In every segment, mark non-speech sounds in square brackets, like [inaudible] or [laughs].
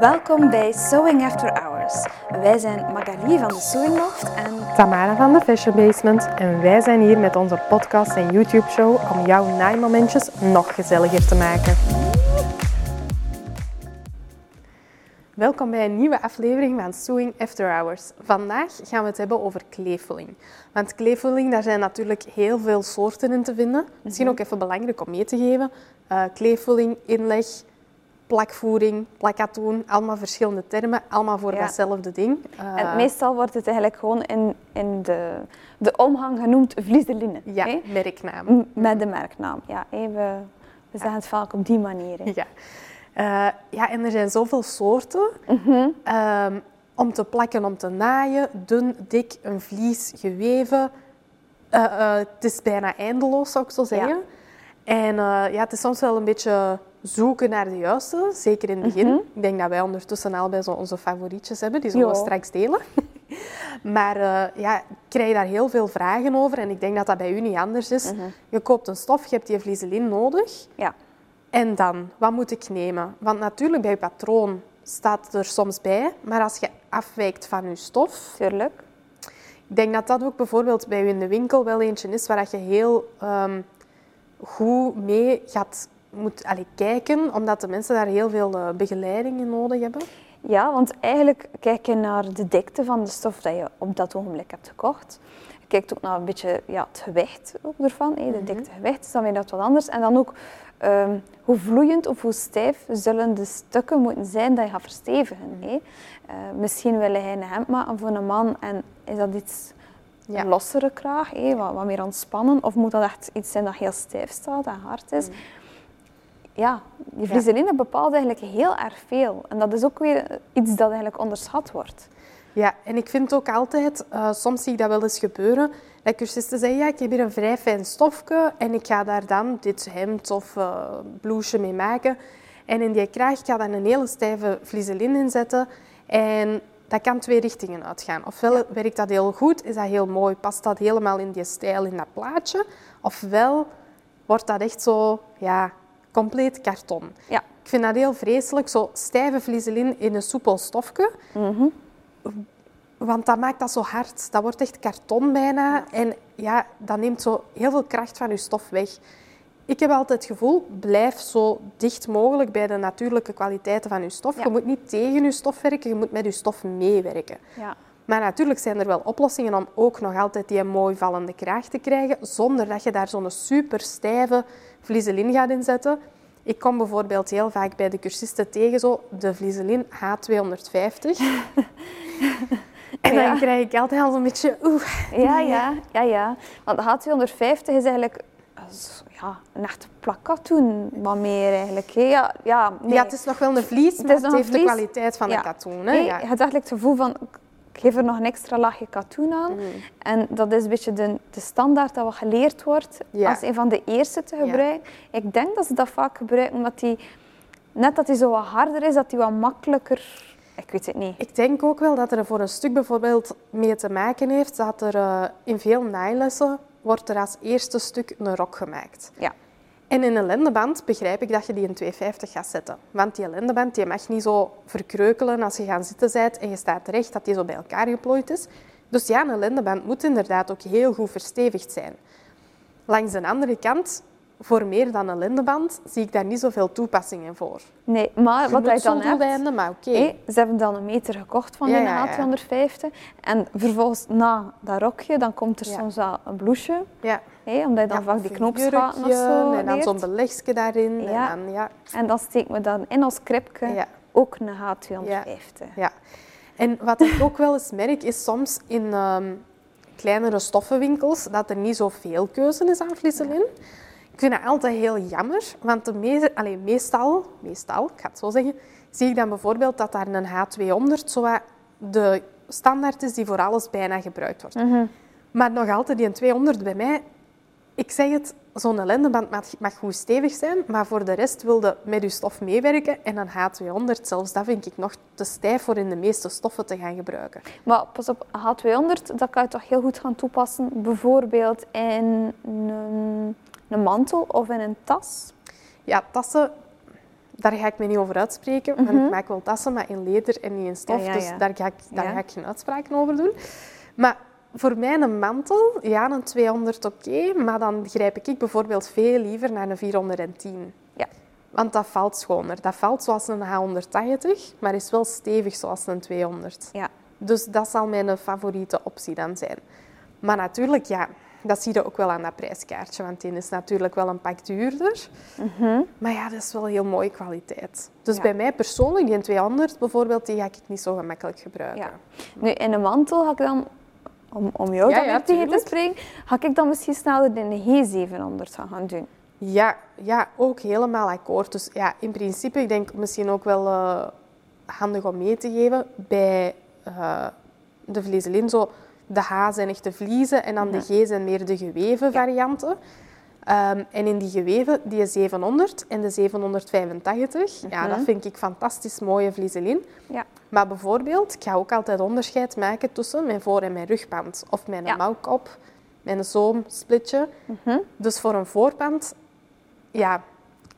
Welkom bij Sewing After Hours. Wij zijn Magali van de Sewing Loft en Tamara van de Fashion Basement en wij zijn hier met onze podcast en YouTube show om jouw naaimomentjes nog gezelliger te maken. Welkom bij een nieuwe aflevering van Sewing After Hours. Vandaag gaan we het hebben over kleefvoeling. Want kleefvoeling, daar zijn natuurlijk heel veel soorten in te vinden. Misschien ook even belangrijk om mee te geven. Uh, inleg, plakvoering, plakatoen, allemaal verschillende termen, allemaal voor Ja. datzelfde ding. En Eh, meestal wordt het eigenlijk gewoon in, in de, de omgang genoemd vliezeline. ja, hè? merknaam. M- Met de merknaam. Ja, hè, we, we zeggen het vaak op die manier. hè. Ja. Eh, ja, en er zijn zoveel soorten. Mhm. Ehm, om te plakken, om te naaien, dun, dik, een vlies, geweven. Eh, het is bijna eindeloos, zou ik zo zeggen. En ja, het is soms wel een beetje zoeken naar de juiste, zeker in het begin. Ik denk dat wij ondertussen al bij zo onze favorietjes hebben, die zullen we straks delen. [laughs] maar eh, ja, ik krijg daar heel veel vragen over en ik denk dat dat bij u niet anders is. Je koopt een stof, je hebt die vliezelin nodig. Ja. En dan, wat moet ik nemen? Want natuurlijk, bij je patroon staat er soms bij, maar als je afwijkt van je stof, tuurlijk. ik denk dat dat ook bijvoorbeeld bij u in de winkel wel eentje is waar dat je heel ehm, goed mee gaat moet, allee, kijken, omdat de mensen daar heel veel eh, begeleiding in nodig hebben. Ja, want eigenlijk kijk je naar de dikte van de stof dat je op dat ogenblik hebt gekocht. Je kijkt ook naar een beetje ja, het gewicht ook ervan. De dikte gewicht is dan weer dat wat anders. En dan ook ehm, hoe vloeiend of hoe stijf zullen de stukken moeten zijn dat je gaat verstevigen. hè. Eh, misschien wil hij een hemd maken voor een man en is dat iets Ja. lossere kraag, wat, wat meer ontspannen. Of moet dat echt iets zijn dat heel stijf staat en hard is. Ja, die vliezeline bepaalt eigenlijk heel erg veel. En dat is ook weer iets dat eigenlijk onderschat wordt. Ja, en ik vind ook altijd, eh, soms zie ik dat wel eens gebeuren, dat cursisten zeggen, ja, ik heb hier een vrij fijn stofje en ik ga daar dan dit hemd of eh blouseje mee maken. En in die kraag, ga dan een hele stijve vliezelin in zetten en dat kan twee richtingen uitgaan. Ofwel werkt dat heel goed, is dat heel mooi, past dat helemaal in die stijl, in dat plaatje. Ofwel wordt dat echt zo, ja, compleet karton. Ja. Ik vind dat heel vreselijk, zo stijve vliezelin in een soepel stofje. Want dat maakt dat zo hard. Dat wordt echt karton bijna. En ja, dat neemt zo heel veel kracht van je stof weg. Ik heb altijd het gevoel, blijf zo dicht mogelijk bij de natuurlijke kwaliteiten van je stof. Ja. Je moet niet tegen je stof werken, je moet met je stof meewerken. Ja. Maar natuurlijk zijn er wel oplossingen om ook nog altijd die mooi vallende kraag te krijgen, zonder dat je daar zo'n super stijve vliezelin gaat inzetten. Ik kom bijvoorbeeld heel vaak bij de cursisten tegen zo de vliezelin H250. [laughs] en dan Ja. krijg ik altijd al zo'n beetje oeh. Ja, ja, ja, ja. Want de H250 is eigenlijk ja, een echte plakkatoen, wat meer eigenlijk. Ja, ja, nee. Ja, het is nog wel een vlies, Het maar het, heeft de kwaliteit van Ja. een katoen. Hè? Nee, Ja. Je hebt eigenlijk het gevoel van, ik geef er nog een extra laagje katoen aan. Mm. En dat is een beetje de, de standaard dat wat geleerd wordt Ja. als een van de eerste te gebruiken. Ik denk dat ze dat vaak gebruiken omdat die, net dat die zo wat harder is, dat die wat makkelijker... Ik weet het niet. Ik denk ook wel dat er voor een stuk bijvoorbeeld mee te maken heeft dat er eh, in veel naailessen wordt er als eerste stuk een rok gemaakt. Ja. En in een lendeband begrijp ik dat je die in 250 gaat zetten. Want die lendeband die mag niet zo verkreukelen als je gaan zitten bent en je staat recht, dat die zo bij elkaar geplooid is. Dus ja, een lendeband moet inderdaad ook heel goed verstevigd zijn. Langs de andere kant, voor meer dan een lendeband, zie ik daar niet zoveel toepassingen voor. Nee, maar wat moet dan doeleinden, maar oké. Ze hebben dan een meter gekocht van Ja, ja. H250. En vervolgens na dat rokje, dan komt er Ja. soms wel een blouseje. Ja. hé, omdat je dan vaak die knoopsgaten of zo En dan zo'n belegje daarin. En dan, ja, En dan steken we dan in ons kripje ook een H250. ja. En wat ik ook wel eens merk, is soms in ehm, kleinere stoffenwinkels dat er niet zoveel keuze is aan vliezelin. Ik vind dat altijd heel jammer, want de allee, meestal, meestal, ik ga het zo zeggen, zie ik dan bijvoorbeeld dat daar een H200 zo de standaard is die voor alles bijna gebruikt wordt. Maar nog altijd die een 200 bij mij, ik zeg het, zo'n lendeband mag, mag goed stevig zijn, maar voor de rest wilde met je stof meewerken. En een H200, zelfs dat vind ik nog te stijf voor in de meeste stoffen te gaan gebruiken. Maar pas op, H200, dat kan je toch heel goed gaan toepassen. Bijvoorbeeld in een, een mantel of in een tas. Ja, tassen, daar ga ik me niet over uitspreken. Want ik maak wel tassen, maar in leder en niet in stof. Mhm. Ja, ja, ja. Dus daar, ga ik, daar ga ik geen uitspraken over doen. Maar voor mij een mantel, ja, een 200 oké. maar dan grijp ik bijvoorbeeld veel liever naar een 410. Ja. Want dat valt schoner. Dat valt zoals een H180, maar is wel stevig zoals een 200. Ja. Dus dat zal mijn favoriete optie dan zijn. Maar natuurlijk, ja, dat zie je ook wel aan dat prijskaartje. Want die is natuurlijk wel een pak duurder. Maar ja, dat is wel heel mooie kwaliteit. Dus Ja. bij mij persoonlijk, die 200 bijvoorbeeld, die ga ik niet zo gemakkelijk gebruiken. Ja. Nu, in een mantel ga ik dan, om, om jou Ja, dan tegen te spreken, ga ik dan misschien sneller de G700 gaan gaan doen. Ja, ja, ook helemaal akkoord. Dus ja, in principe, ik denk misschien ook wel eh, handig om mee te geven bij eh, de vleeselin. Zo, de H zijn echt de vliezen en dan de G zijn meer de geweven varianten. Ehm, en in die geweven, die 700 en de 785, ja, dat vind ik fantastisch mooie vlieselin. Ja. Maar bijvoorbeeld, ik ga ook altijd onderscheid maken tussen mijn voor- en mijn rugband. Of mijn Ja. mouwkop, mijn zoomsplitje. Dus voor een voorpand ja,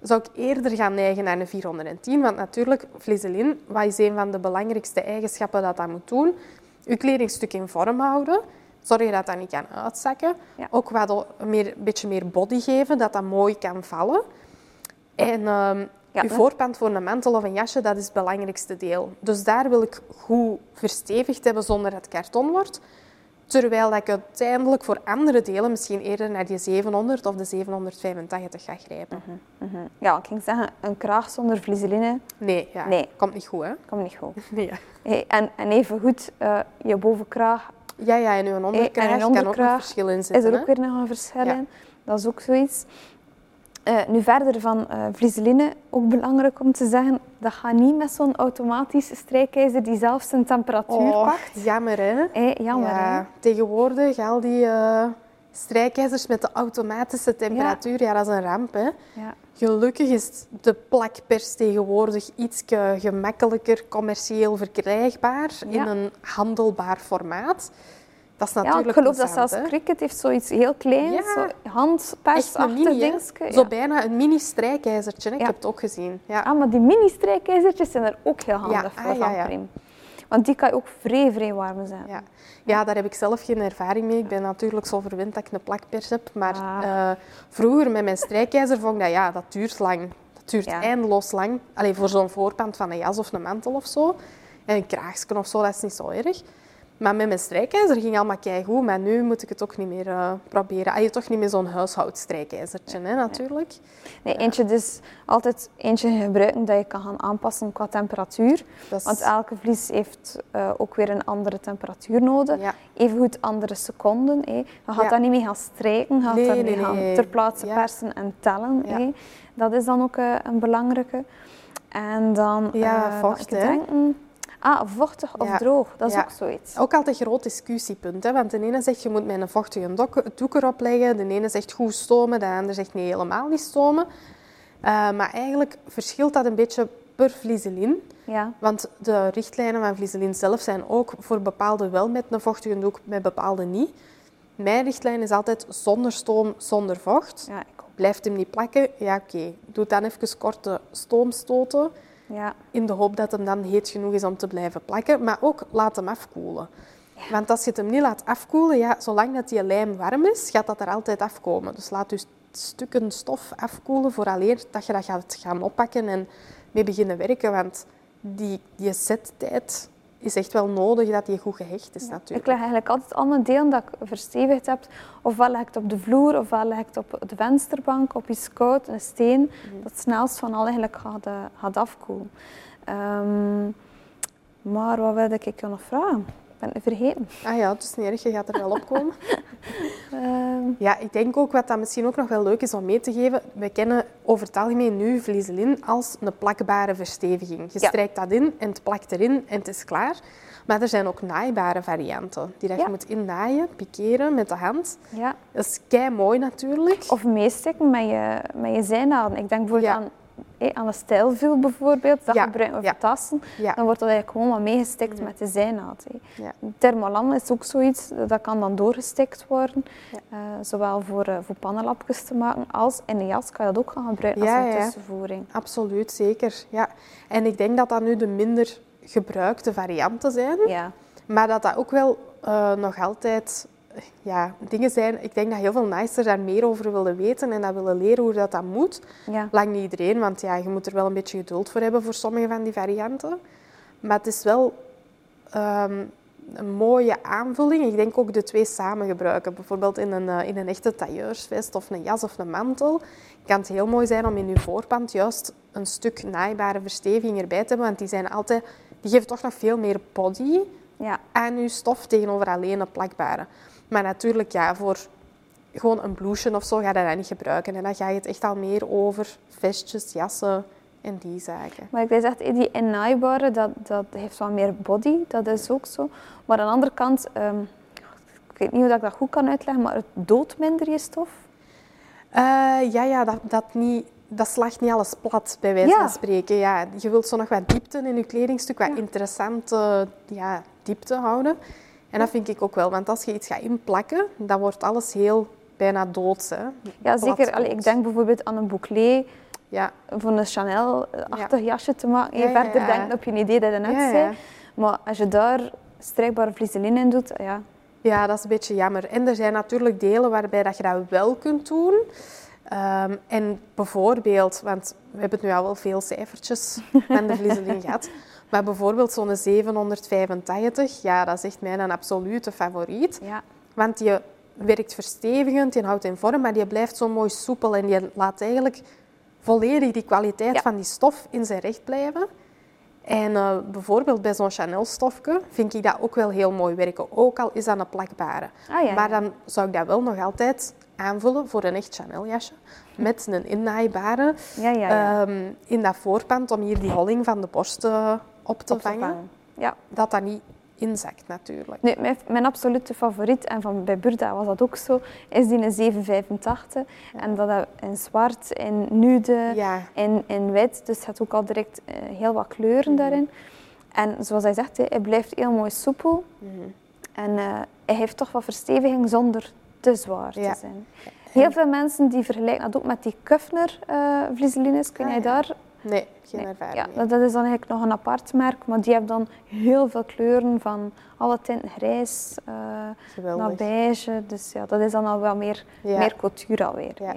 zou ik eerder gaan neigen naar een 410. Want natuurlijk, vlieselin, wat is een van de belangrijkste eigenschappen dat dat moet doen? Je kledingstuk in vorm houden. Zorg dat dat niet kan uitzakken. Ja. Ook wat meer, een beetje meer body geven, dat dat mooi kan vallen. En ehm Ja, je voorpand voor een mantel of een jasje, dat is het belangrijkste deel. Dus daar wil ik goed verstevigd hebben zonder dat het karton wordt. Terwijl dat ik uiteindelijk voor andere delen misschien eerder naar die 700 of de 785 ga grijpen. Mhm. Ja, ik ging zeggen, een kraag zonder vlieseline Nee, ja, Nee. komt niet goed, hè? komt niet goed. [laughs] Nee, ja. Hey, en, en even goed, eh, je bovenkraag Ja, ja, en uw onderkraag en een kan ook onderkraag een verschil in is zitten. er ook hè? weer nog een verschil Ja. in. Dat is ook zoiets. Eh, nu verder van eh vlieseline, ook belangrijk om te zeggen, dat gaat niet met zo'n automatische strijkijzer die zelf zijn temperatuur Oh, pakt. jammer, hè? Hey, jammer, ja, hè? Tegenwoordig, al die eh, strijkijzers met de automatische temperatuur, ja. dat is een ramp, hè? Ja. Gelukkig is de plakpers tegenwoordig iets gemakkelijker commercieel verkrijgbaar in een handelbaar formaat. Dat is Ja, ik geloof dat zelfs? Cricket heeft zoiets heel kleins, Ja. zo handpersachtig mini, dingetje. Zo bijna een mini strijkijzertje. Ik heb het ook gezien. Ja. Ah, maar die mini-strijkijzertjes zijn er ook heel handig voor ah, ja, van ja. Prim. Want die kan je ook vrij, vrij warm zetten. Ja. ja, daar heb ik zelf geen ervaring mee. Ik ben natuurlijk zo verwend dat ik een plakpers heb. Maar Ah. eh, vroeger met mijn strijkijzer vond ik dat ja, dat duurt lang. Dat duurt Ja. eindeloos lang. Alleen voor zo'n voorpand van een jas of een mantel of zo. En een kraagsken of zo, dat is niet zo erg. Maar met mijn strijkijzer ging allemaal keigoed. Maar nu moet ik het ook niet meer eh, proberen. Ah, je toch niet meer zo'n huishoudstrijkijzertje, hè, natuurlijk. Nee, eentje dus altijd eentje gebruiken dat je kan gaan aanpassen qua temperatuur. Is- Want elke vlies heeft eh, ook weer een andere temperatuur nodig. Ja. Evengoed andere seconden. hé. Je gaat Ja. daar niet mee gaan strijken, je gaat Nee, daar nee, mee gaan nee. ter plaatse persen en tellen. Hé. Dat is dan ook eh, een belangrijke. En dan... Ja, vocht, hè. denken- Ah, vochtig of Ja. droog, dat is Ja. ook zoiets. Ook altijd een groot discussiepunt. Hè? Want de ene zegt je moet met een vochtige doek erop leggen. De ene zegt goed stomen. De ander zegt nee, helemaal niet stomen. Eh, maar eigenlijk verschilt dat een beetje per vlieselin. Ja. Want de richtlijnen van vlieselin zelf zijn ook voor bepaalde wel met een vochtige doek, met bepaalde niet. Mijn richtlijn is altijd zonder stoom, zonder vocht. Ja. Blijft hem niet plakken? Ja, oké. Doe dan even korte stoomstoten. Ja. In de hoop dat hem dan heet genoeg is om te blijven plakken. Maar ook laat hem afkoelen. Want als je het hem niet laat afkoelen, ja, zolang dat die lijm warm is, gaat dat er altijd afkomen. Dus laat dus stukken stof afkoelen vooraleer dat je dat gaat gaan oppakken en mee beginnen werken. Want die, die settijd is echt wel nodig dat die goed gehecht is Ik natuurlijk. leg eigenlijk altijd al mijn delen dat ik verstevigd heb. Ofwel leg ik het op de vloer, ofwel leg ik het op de vensterbank, op iets koud, een steen. Mhm. Dat het snelst van al eigenlijk gaat, eh, gaat afkoelen. Ehm, maar wat wilde ik je nog vragen? Ben het vergeten. Ah ja, het is niet erg, je gaat er wel op komen. [laughs] Ehm, Ja, ik denk ook wat dat misschien ook nog wel leuk is om mee te geven. We kennen over het algemeen nu vlieselin als een plakbare versteviging. Je Ja. strijkt dat in en het plakt erin en het is klaar. Maar er zijn ook naaibare varianten die dat Ja. je moet innaaien, pikeren met de hand. ja. Dat is kei mooi natuurlijk. Of meesteken met je, met je zijnaden. Ik denk bijvoorbeeld Ja. aan eh, aan de stijl viel bijvoorbeeld, dat Ja, gebruiken we voor tassen, dan wordt dat eigenlijk gewoon wat meegestikt met de zijnaad. Thermolan is ook zoiets, eh, dat kan dan doorgestikt worden. Eh, zowel voor, eh, voor pannenlapjes te maken als in de jas kan je dat ook gaan gebruiken als een tussenvoering. Absoluut, zeker. Ja. En ik denk dat dat nu de minder gebruikte varianten zijn. Ja. Maar dat dat ook wel nog altijd ja, dingen zijn. Ik denk dat heel veel nicers daar meer over willen weten en dat willen leren hoe dat, dat moet. Ja. Lang niet iedereen, want ja, je moet er wel een beetje geduld voor hebben voor sommige van die varianten. Maar het is wel ehm, een mooie aanvulling. Ik denk ook de twee samen gebruiken. Bijvoorbeeld in een, eh, in een echte tailleursvest of een jas of een mantel. Kan het heel mooi zijn om in je voorpand juist een stuk naaibare versteviging erbij te hebben. Want die, zijn altijd, die geven toch nog veel meer body Ja. aan je stof tegenover alleen een plakbare. Maar natuurlijk, ja, voor gewoon een blouseje of zo ga je dat niet gebruiken. En dan ga je het echt al meer over vestjes, jassen en die zaken. Maar ik weet echt, die innaaibare, dat, dat heeft wat meer body, dat is ook zo. Maar aan de andere kant, ehm, ik weet niet hoe ik dat goed kan uitleggen, maar het doodt minder je stof. Eh, ja, ja dat, dat, niet, dat slacht niet alles plat, bij wijze Ja. van spreken. Ja, je wilt zo nog wat diepte in je kledingstuk, wat Ja. interessante ja, diepte houden. En dat vind ik ook wel, want als je iets gaat inplakken, dan wordt alles heel bijna doods. Hè? Ja, zeker. Allee, ik denk bijvoorbeeld aan een bouclé Ja, voor een Chanel-achtig jasje te maken. Je ja, verder ja. denken op je idee dat je net zei. Maar als je daar strijkbare vliezeline in doet, ja, Ja, dat is een beetje jammer. En er zijn natuurlijk delen waarbij dat je dat wel kunt doen. Ehm, en bijvoorbeeld, want we hebben nu al wel veel cijfertjes [laughs] van de vliezeling gehad. Maar bijvoorbeeld zo'n 785, ja, dat is echt mijn absolute favoriet. ja, Want die werkt verstevigend, die houdt in vorm, maar die blijft zo mooi soepel. En die laat eigenlijk volledig die kwaliteit Ja. van die stof in zijn recht blijven. En eh, bijvoorbeeld bij zo'n Chanel-stofje vind ik dat ook wel heel mooi werken. Ook al is dat een plakbare. Ah, ja, maar dan zou ik dat wel nog altijd aanvullen voor een echt Chanel-jasje. Met een innaaibare ja, ehm, in dat voorpand om hier die holling van de borst eh, op te Op te vangen. Ja. Dat dat niet inzakt natuurlijk. Nu, mijn, mijn absolute favoriet, en van bij Burda was dat ook zo, is die een 785. En dat in zwart, in nude, Ja. in, in wit. Dus het had ook al direct eh, heel wat kleuren Mhm. daarin. En zoals hij zegt, hij blijft heel mooi soepel. Mhm. En eh, hij heeft toch wat versteviging zonder te zwaar Ja. te zijn. Heel veel mensen die vergelijken dat ook met die Kuffner eh vliezelines. Kun Ah, jij ja. daar? Nee, geen Nee. ervaring Ja, dat, dat is dan eigenlijk nog een apart merk, maar die hebben dan heel veel kleuren van alle tinten grijs eh, naar beige. Dus ja, dat is dan al wel meer, Ja. meer couture alweer. Ja.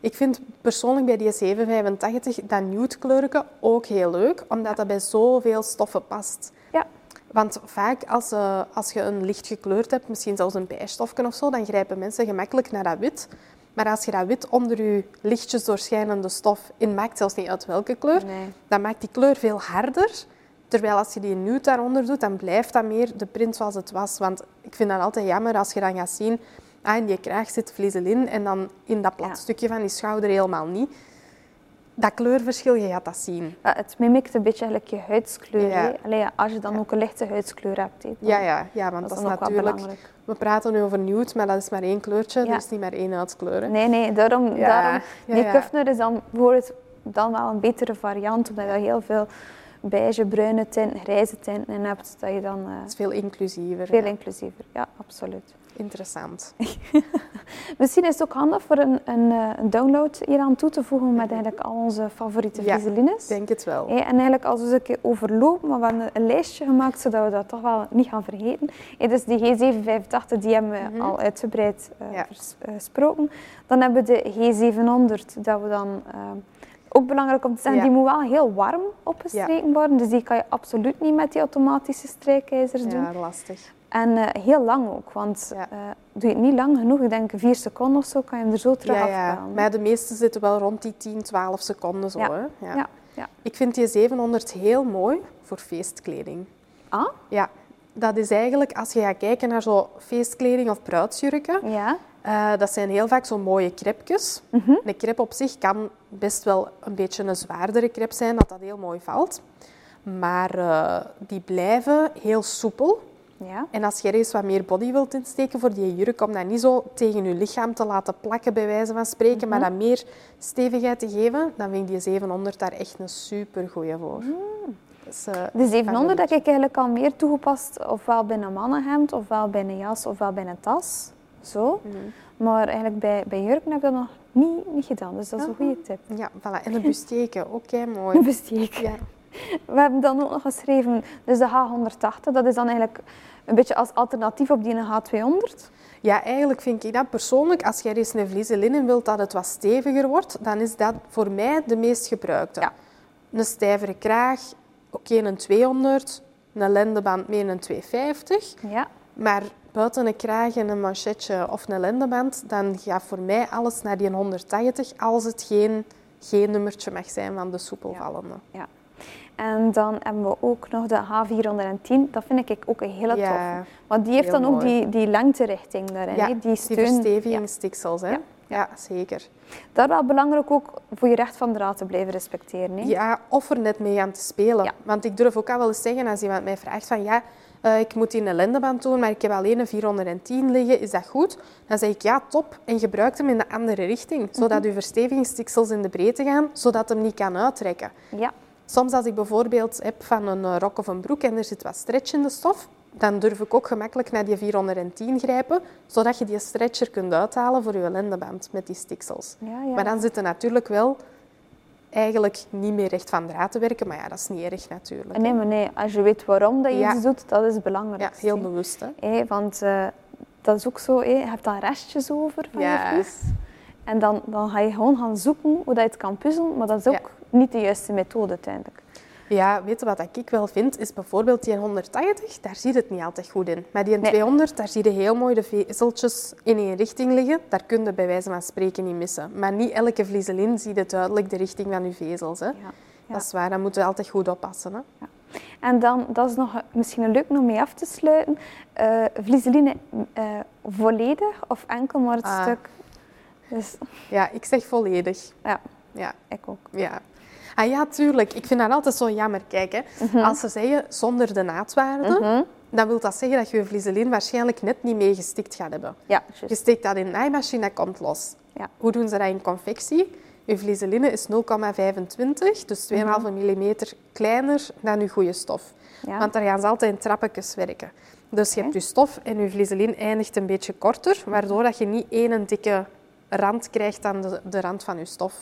Ik vind persoonlijk bij die 785 dat nude kleurke ook heel leuk, omdat dat bij zoveel stoffen past. Ja. Want vaak als, eh, als je een licht gekleurd hebt, misschien zelfs een beige stofje of zo, dan grijpen mensen gemakkelijk naar dat wit. Maar als je dat wit onder je lichtjes doorschijnende stof in maakt, zelfs niet uit welke kleur, Nee. dan maakt die kleur veel harder. Terwijl als je die nude daaronder doet, dan blijft dat meer de print zoals het was. Want ik vind dat altijd jammer als je dan gaat zien, ah, in die kraag zit vliezelin en dan in dat plat Ja. stukje van die schouder helemaal niet. Dat kleurverschil, je gaat dat zien. Ja, het mimikt een beetje eigenlijk je huidskleur. Ja. Allee, als je dan ook een lichte huidskleur hebt. Ja, ja, ja want Dat dat, is is natuurlijk... belangrijk. We praten nu over nude, maar dat is maar één kleurtje, Ja. dus niet maar één huidskleur. hè. Nee, nee, daarom, daarom ja, die. Kuffner is dan bijvoorbeeld dan wel een betere variant, omdat je heel veel beige, bruine tinten, grijze tinten in hebt, dat je dan eh, Het is veel inclusiever. veel inclusiever. Ja, absoluut. Interessant. [laughs] Misschien is het ook handig voor een, een, eh, een download hier aan toe te voegen met eigenlijk al onze favoriete Ja, vliezelines. Ik denk het wel. En eigenlijk als we een keer overlopen, maar we hebben een lijstje gemaakt zodat we dat toch wel niet gaan vergeten. Dus die G785 die hebben we Mhm. al uitgebreid eh, Ja. vers- eh, gesproken. Dan hebben we de G700, dat we dan eh, ook belangrijk om te zeggen, Ja. die moet wel heel warm opgestreken worden. Dus die kan je absoluut niet met die automatische strijkijzers doen. Ja, lastig. En eh, heel lang ook, want Ja. eh, doe je het niet lang genoeg, ik denk vier seconden of zo, kan je hem er zo terug Ja, ja. afhalen. Maar de meeste zitten wel rond die 10, 12 seconden zo. Ja. Hè? Ja, ja. Ik vind die 700 heel mooi voor feestkleding. Ah? Ja, dat is eigenlijk als je gaat kijken naar zo feestkleding of bruidsjurken. Ja. eh, dat zijn heel vaak zo mooie crepjes. Mhm. Een crepe op zich kan best wel een beetje een zwaardere crepe zijn, dat dat heel mooi valt. Maar die blijven heel soepel. Ja. En als je er eens wat meer body wilt insteken voor die jurk, om dat niet zo tegen je lichaam te laten plakken, bij wijze van spreken, maar dat meer stevigheid te geven, dan vind ik die 700 daar echt een super goeie voor. Dus, De 700 heb ik eigenlijk al meer toegepast, ofwel bij een mannenhemd, ofwel bij een jas, ofwel bij een tas. Zo. Mhm. Maar eigenlijk bij, bij jurken heb ik dat nog niet, niet gedaan, dus dat is een goede tip. Ja, voilà. En een busteken, ook kei mooi. [laughs] Een besteek. Ja. We hebben dan ook nog geschreven, dus de H180, dat is dan eigenlijk een beetje als alternatief op die H200. Ja, eigenlijk vind ik dat persoonlijk, als jij eens een vliezen linnen wilt dat het wat steviger wordt, dan is dat voor mij de meest gebruikte. Ja. Een stijvere kraag, oké, een 200, een lendeband met een 250. Ja. Maar buiten een kraag en een manchetje of een lendeband, dan gaat voor mij alles naar die 180, als het geen, geen nummertje mag zijn van de soepelvallende. ja. En dan hebben we ook nog de H410, dat vind ik ook een hele Ja, toffe. Want die heeft dan ook die, die lengterichting daarin, Ja, die die steun. verstevigingsstiksels, hè? Ja. Ja. zeker. Dat is wel belangrijk ook voor je recht van draad te blijven respecteren. Hè? Ja, of er net mee aan te spelen. Ja. Want ik durf ook al wel eens zeggen, als iemand mij vraagt van ja, eh, ik moet in een lendeband doen, maar ik heb alleen een 410 liggen, is dat goed? Dan zeg ik ja, top. En gebruik hem in de andere richting, zodat uw verstevigingsstiksels in de breedte gaan, zodat hem niet kan uittrekken. Ja. Soms als ik bijvoorbeeld heb van een eh, rok of een broek en er zit wat stretch in de stof, dan durf ik ook gemakkelijk naar die 410 grijpen, zodat je die stretcher kunt uithalen voor je lendeband met die stiksels. Ja, ja. Maar dan zit er natuurlijk wel eigenlijk niet meer recht van draad te werken, maar ja, dat is niet erg natuurlijk. Nee, maar nee, als je weet waarom dat je Ja. iets doet, dat is het Ja, heel bewust, hè. Want eh, dat is ook zo, hé, je hebt dan restjes over van Ja. je vlies. En dan, dan ga je gewoon gaan zoeken hoe dat je het kan puzzelen, maar dat is ook. Niet de juiste methode uiteindelijk. Ja, weet je wat ik wel vind, is bijvoorbeeld die 180, daar zie je het niet altijd goed in. Maar die Nee. 200, daar zie je heel mooi de vezeltjes in één richting liggen. Daar kun je bij wijze van spreken niet missen. Maar niet elke vliezelin zie je duidelijk de richting van je vezels. Hè. Ja. Ja. Dat is waar, daar moeten we altijd goed oppassen. Hè. En dan, dat is nog misschien leuk om mee af te sluiten, eh vliezeline eh, volledig of enkel maar het Ah. stuk. Dus Ja, ik zeg volledig. ja, Ja, ik ook. ja. Ah ja, tuurlijk. Ik vind dat altijd zo jammer. Kijk, hè. als ze zeggen zonder de naadwaarde, Mhm. dan wil dat zeggen dat je je vliezelin waarschijnlijk net niet mee gestikt gaat hebben. Ja, Je steekt dat in de naaimachine, dat komt los. Ja. Hoe doen ze dat in confectie? Uw vliezeline is 0,25, dus 2,5 mm kleiner dan uw goede stof. Ja. Want daar gaan ze altijd in trappetjes werken. Dus je hebt je stof en je vliezelin eindigt een beetje korter, waardoor dat je niet één dikke rand krijgt aan de, de rand van je stof.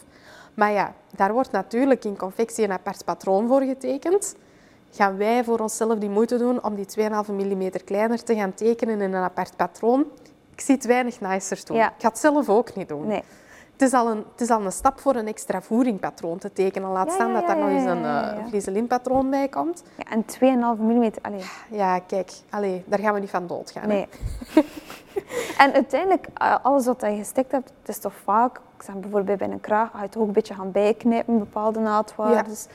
Maar ja, daar wordt natuurlijk in confectie een apart patroon voor getekend. Gaan wij voor onszelf die moeite doen om die 2,5 mm kleiner te gaan tekenen in een apart patroon? Ik zie het weinig nicer doen. Ja. Ik ga het zelf ook niet doen. Nee. Het is, al een, het is al een stap voor een extra voeringpatroon te tekenen. Laat Ja, staan dat daar nog eens een vliezelinpatroon bij komt. Ja, en 2,5 mm. Allee, Ja, kijk, allee, daar gaan we niet van doodgaan. nee. [laughs] en uiteindelijk, eh, alles wat je gestikt hebt, het is toch vaak, ik zeg bijvoorbeeld bij een kraag, ga je het ook een beetje gaan bijknijpen, bepaalde naadwaardes.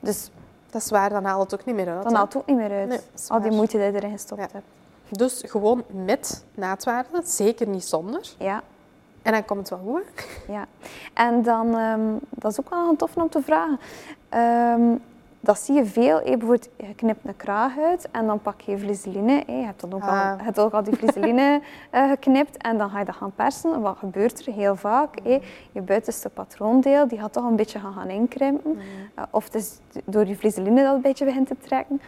Dus Dat is waar, dan haalt het ook niet meer uit. dan haalt het ook niet meer uit. Nee, Al die moeite die je erin gestopt Ja. hebt. Dus gewoon met naadwaarde, zeker niet zonder. Ja. En dan komt het wel goed. hè. Ja, en dan, ehm, dat is ook wel een tof om te vragen. Ehm, dat zie je veel. bijvoorbeeld, je knipt een kraag uit en dan pak je vliezeline. eh, je hebt dan ook, al, Ah. je hebt ook al die vliezeline [laughs] eh, geknipt en dan ga je dat gaan persen. Wat gebeurt er heel vaak? je buitenste patroondeel die gaat toch een beetje gaan, gaan inkrimpen. Eh, of het is door je vliezeline dat een beetje begint te trekken.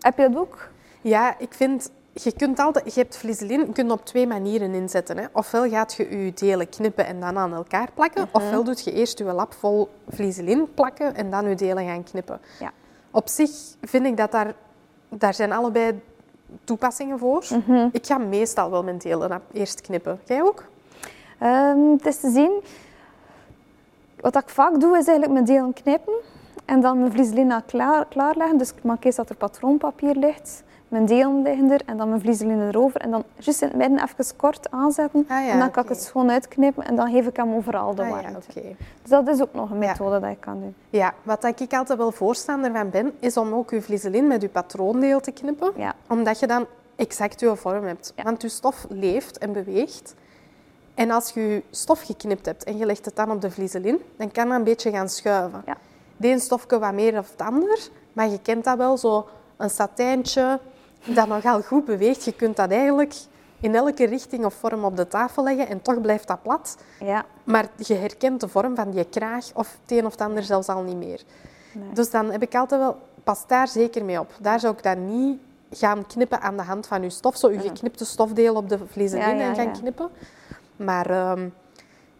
Heb je dat ook? Ja, ik vind, je kunt altijd, je hebt vliezelin, je kunt op twee manieren inzetten. Hè. Ofwel gaat je je delen knippen en dan aan elkaar plakken. Ofwel doet je eerst je lap vol vliezelin plakken en dan je delen gaan knippen. Ja. Op zich vind ik dat daar, daar zijn allebei toepassingen voor. Ik ga meestal wel mijn delen eerst knippen. Jij ook? Ehm, het is te zien. Wat ik vaak doe, is eigenlijk mijn delen knippen en dan mijn vliezeline klaar, klaarleggen. Dus ik maak eerst dat er patroonpapier ligt, mijn delen liggen er en dan mijn vliezeline erover. En dan juist in het midden even kort aanzetten Ah ja, en dan kan ik het schoon uitknippen en dan geef ik hem overal de Ah, ja, warmte. Dus dat is ook nog een Ja. methode dat je kan doen. Ja, wat ik altijd wel voorstander van ben, is om ook je vliezelin met je patroondeel te knippen. Ja. Omdat je dan exact je vorm hebt. Ja. Want je stof leeft en beweegt. En als je je stof geknipt hebt en je legt het dan op de vliezelin, dan kan dat een beetje gaan schuiven. Ja. De een stofje wat meer of het ander, maar je kent dat wel, zo een satijntje dat nogal goed beweegt. Je kunt dat eigenlijk in elke richting of vorm op de tafel leggen en toch blijft dat plat. Ja. Maar je herkent de vorm van die kraag of het een of het ander zelfs al niet meer. Nee. Dus dan heb ik altijd wel, pas daar zeker mee op. Daar zou ik dan niet gaan knippen aan de hand van je stof, zo je geknipte stofdeel op de vliezenlin Ja, ja, en gaan ja. knippen. Maar ehm,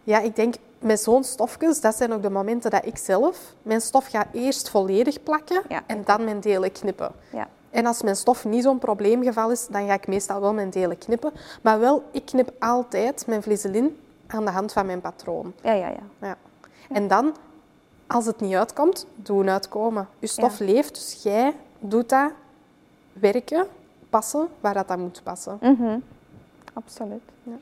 ja, ik denk met zo'n stofjes, dat zijn ook de momenten dat ik zelf mijn stof ga eerst volledig plakken en dan mijn delen knippen. Ja. En als mijn stof niet zo'n probleemgeval is, dan ga ik meestal wel mijn delen knippen. Maar wel, ik knip altijd mijn vliezelin aan de hand van mijn patroon. Ja, ja, ja. Ja. En dan, als het niet uitkomt, doen uitkomen. Je stof leeft, dus jij doet dat werken, passen, waar dat dan moet passen. Mhm. Absoluut. Ja.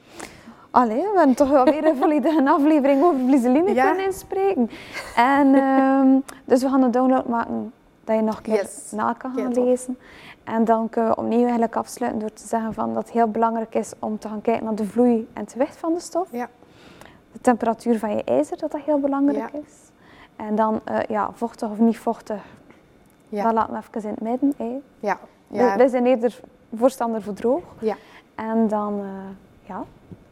Allee, we hebben toch wel weer een volledige [laughs] aflevering over vliezeline Ja. kunnen inspreken. En, ehm, dus we gaan een download maken dat je nog een keer Yes. na kan gaan Kijk, lezen. En dan kunnen we opnieuw eigenlijk afsluiten door te zeggen van dat het heel belangrijk is om te gaan kijken naar de vloei en het gewicht van de stof. Ja. De temperatuur van je ijzer, dat dat heel belangrijk Ja. is. En dan, eh, ja, vochtig of niet vochtig, Ja. dat laten we even in het midden. Ja. We- zijn eerder voorstander voor droog. Ja. En dan, eh, ja,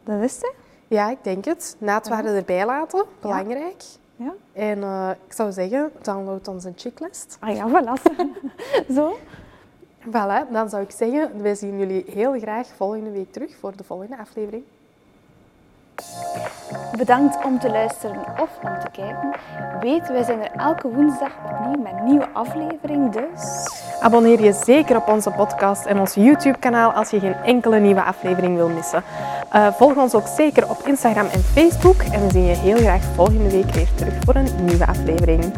dat is het. ja, ik denk het. Naadwaarde erbij laten, belangrijk. Ja. En eh, ik zou zeggen, download onze checklist. Ah ja, voilà. [laughs] Zo. Voilà, dan zou ik zeggen, wij zien jullie heel graag volgende week terug voor de volgende aflevering. Bedankt om te luisteren of om te kijken. Weet, wij zijn er elke woensdag opnieuw met een nieuwe aflevering, dus... Abonneer je zeker op onze podcast en ons YouTube-kanaal als je geen enkele nieuwe aflevering wil missen. Eh, volg ons ook zeker op Instagram en Facebook en we zien je heel graag volgende week weer terug voor een nieuwe aflevering.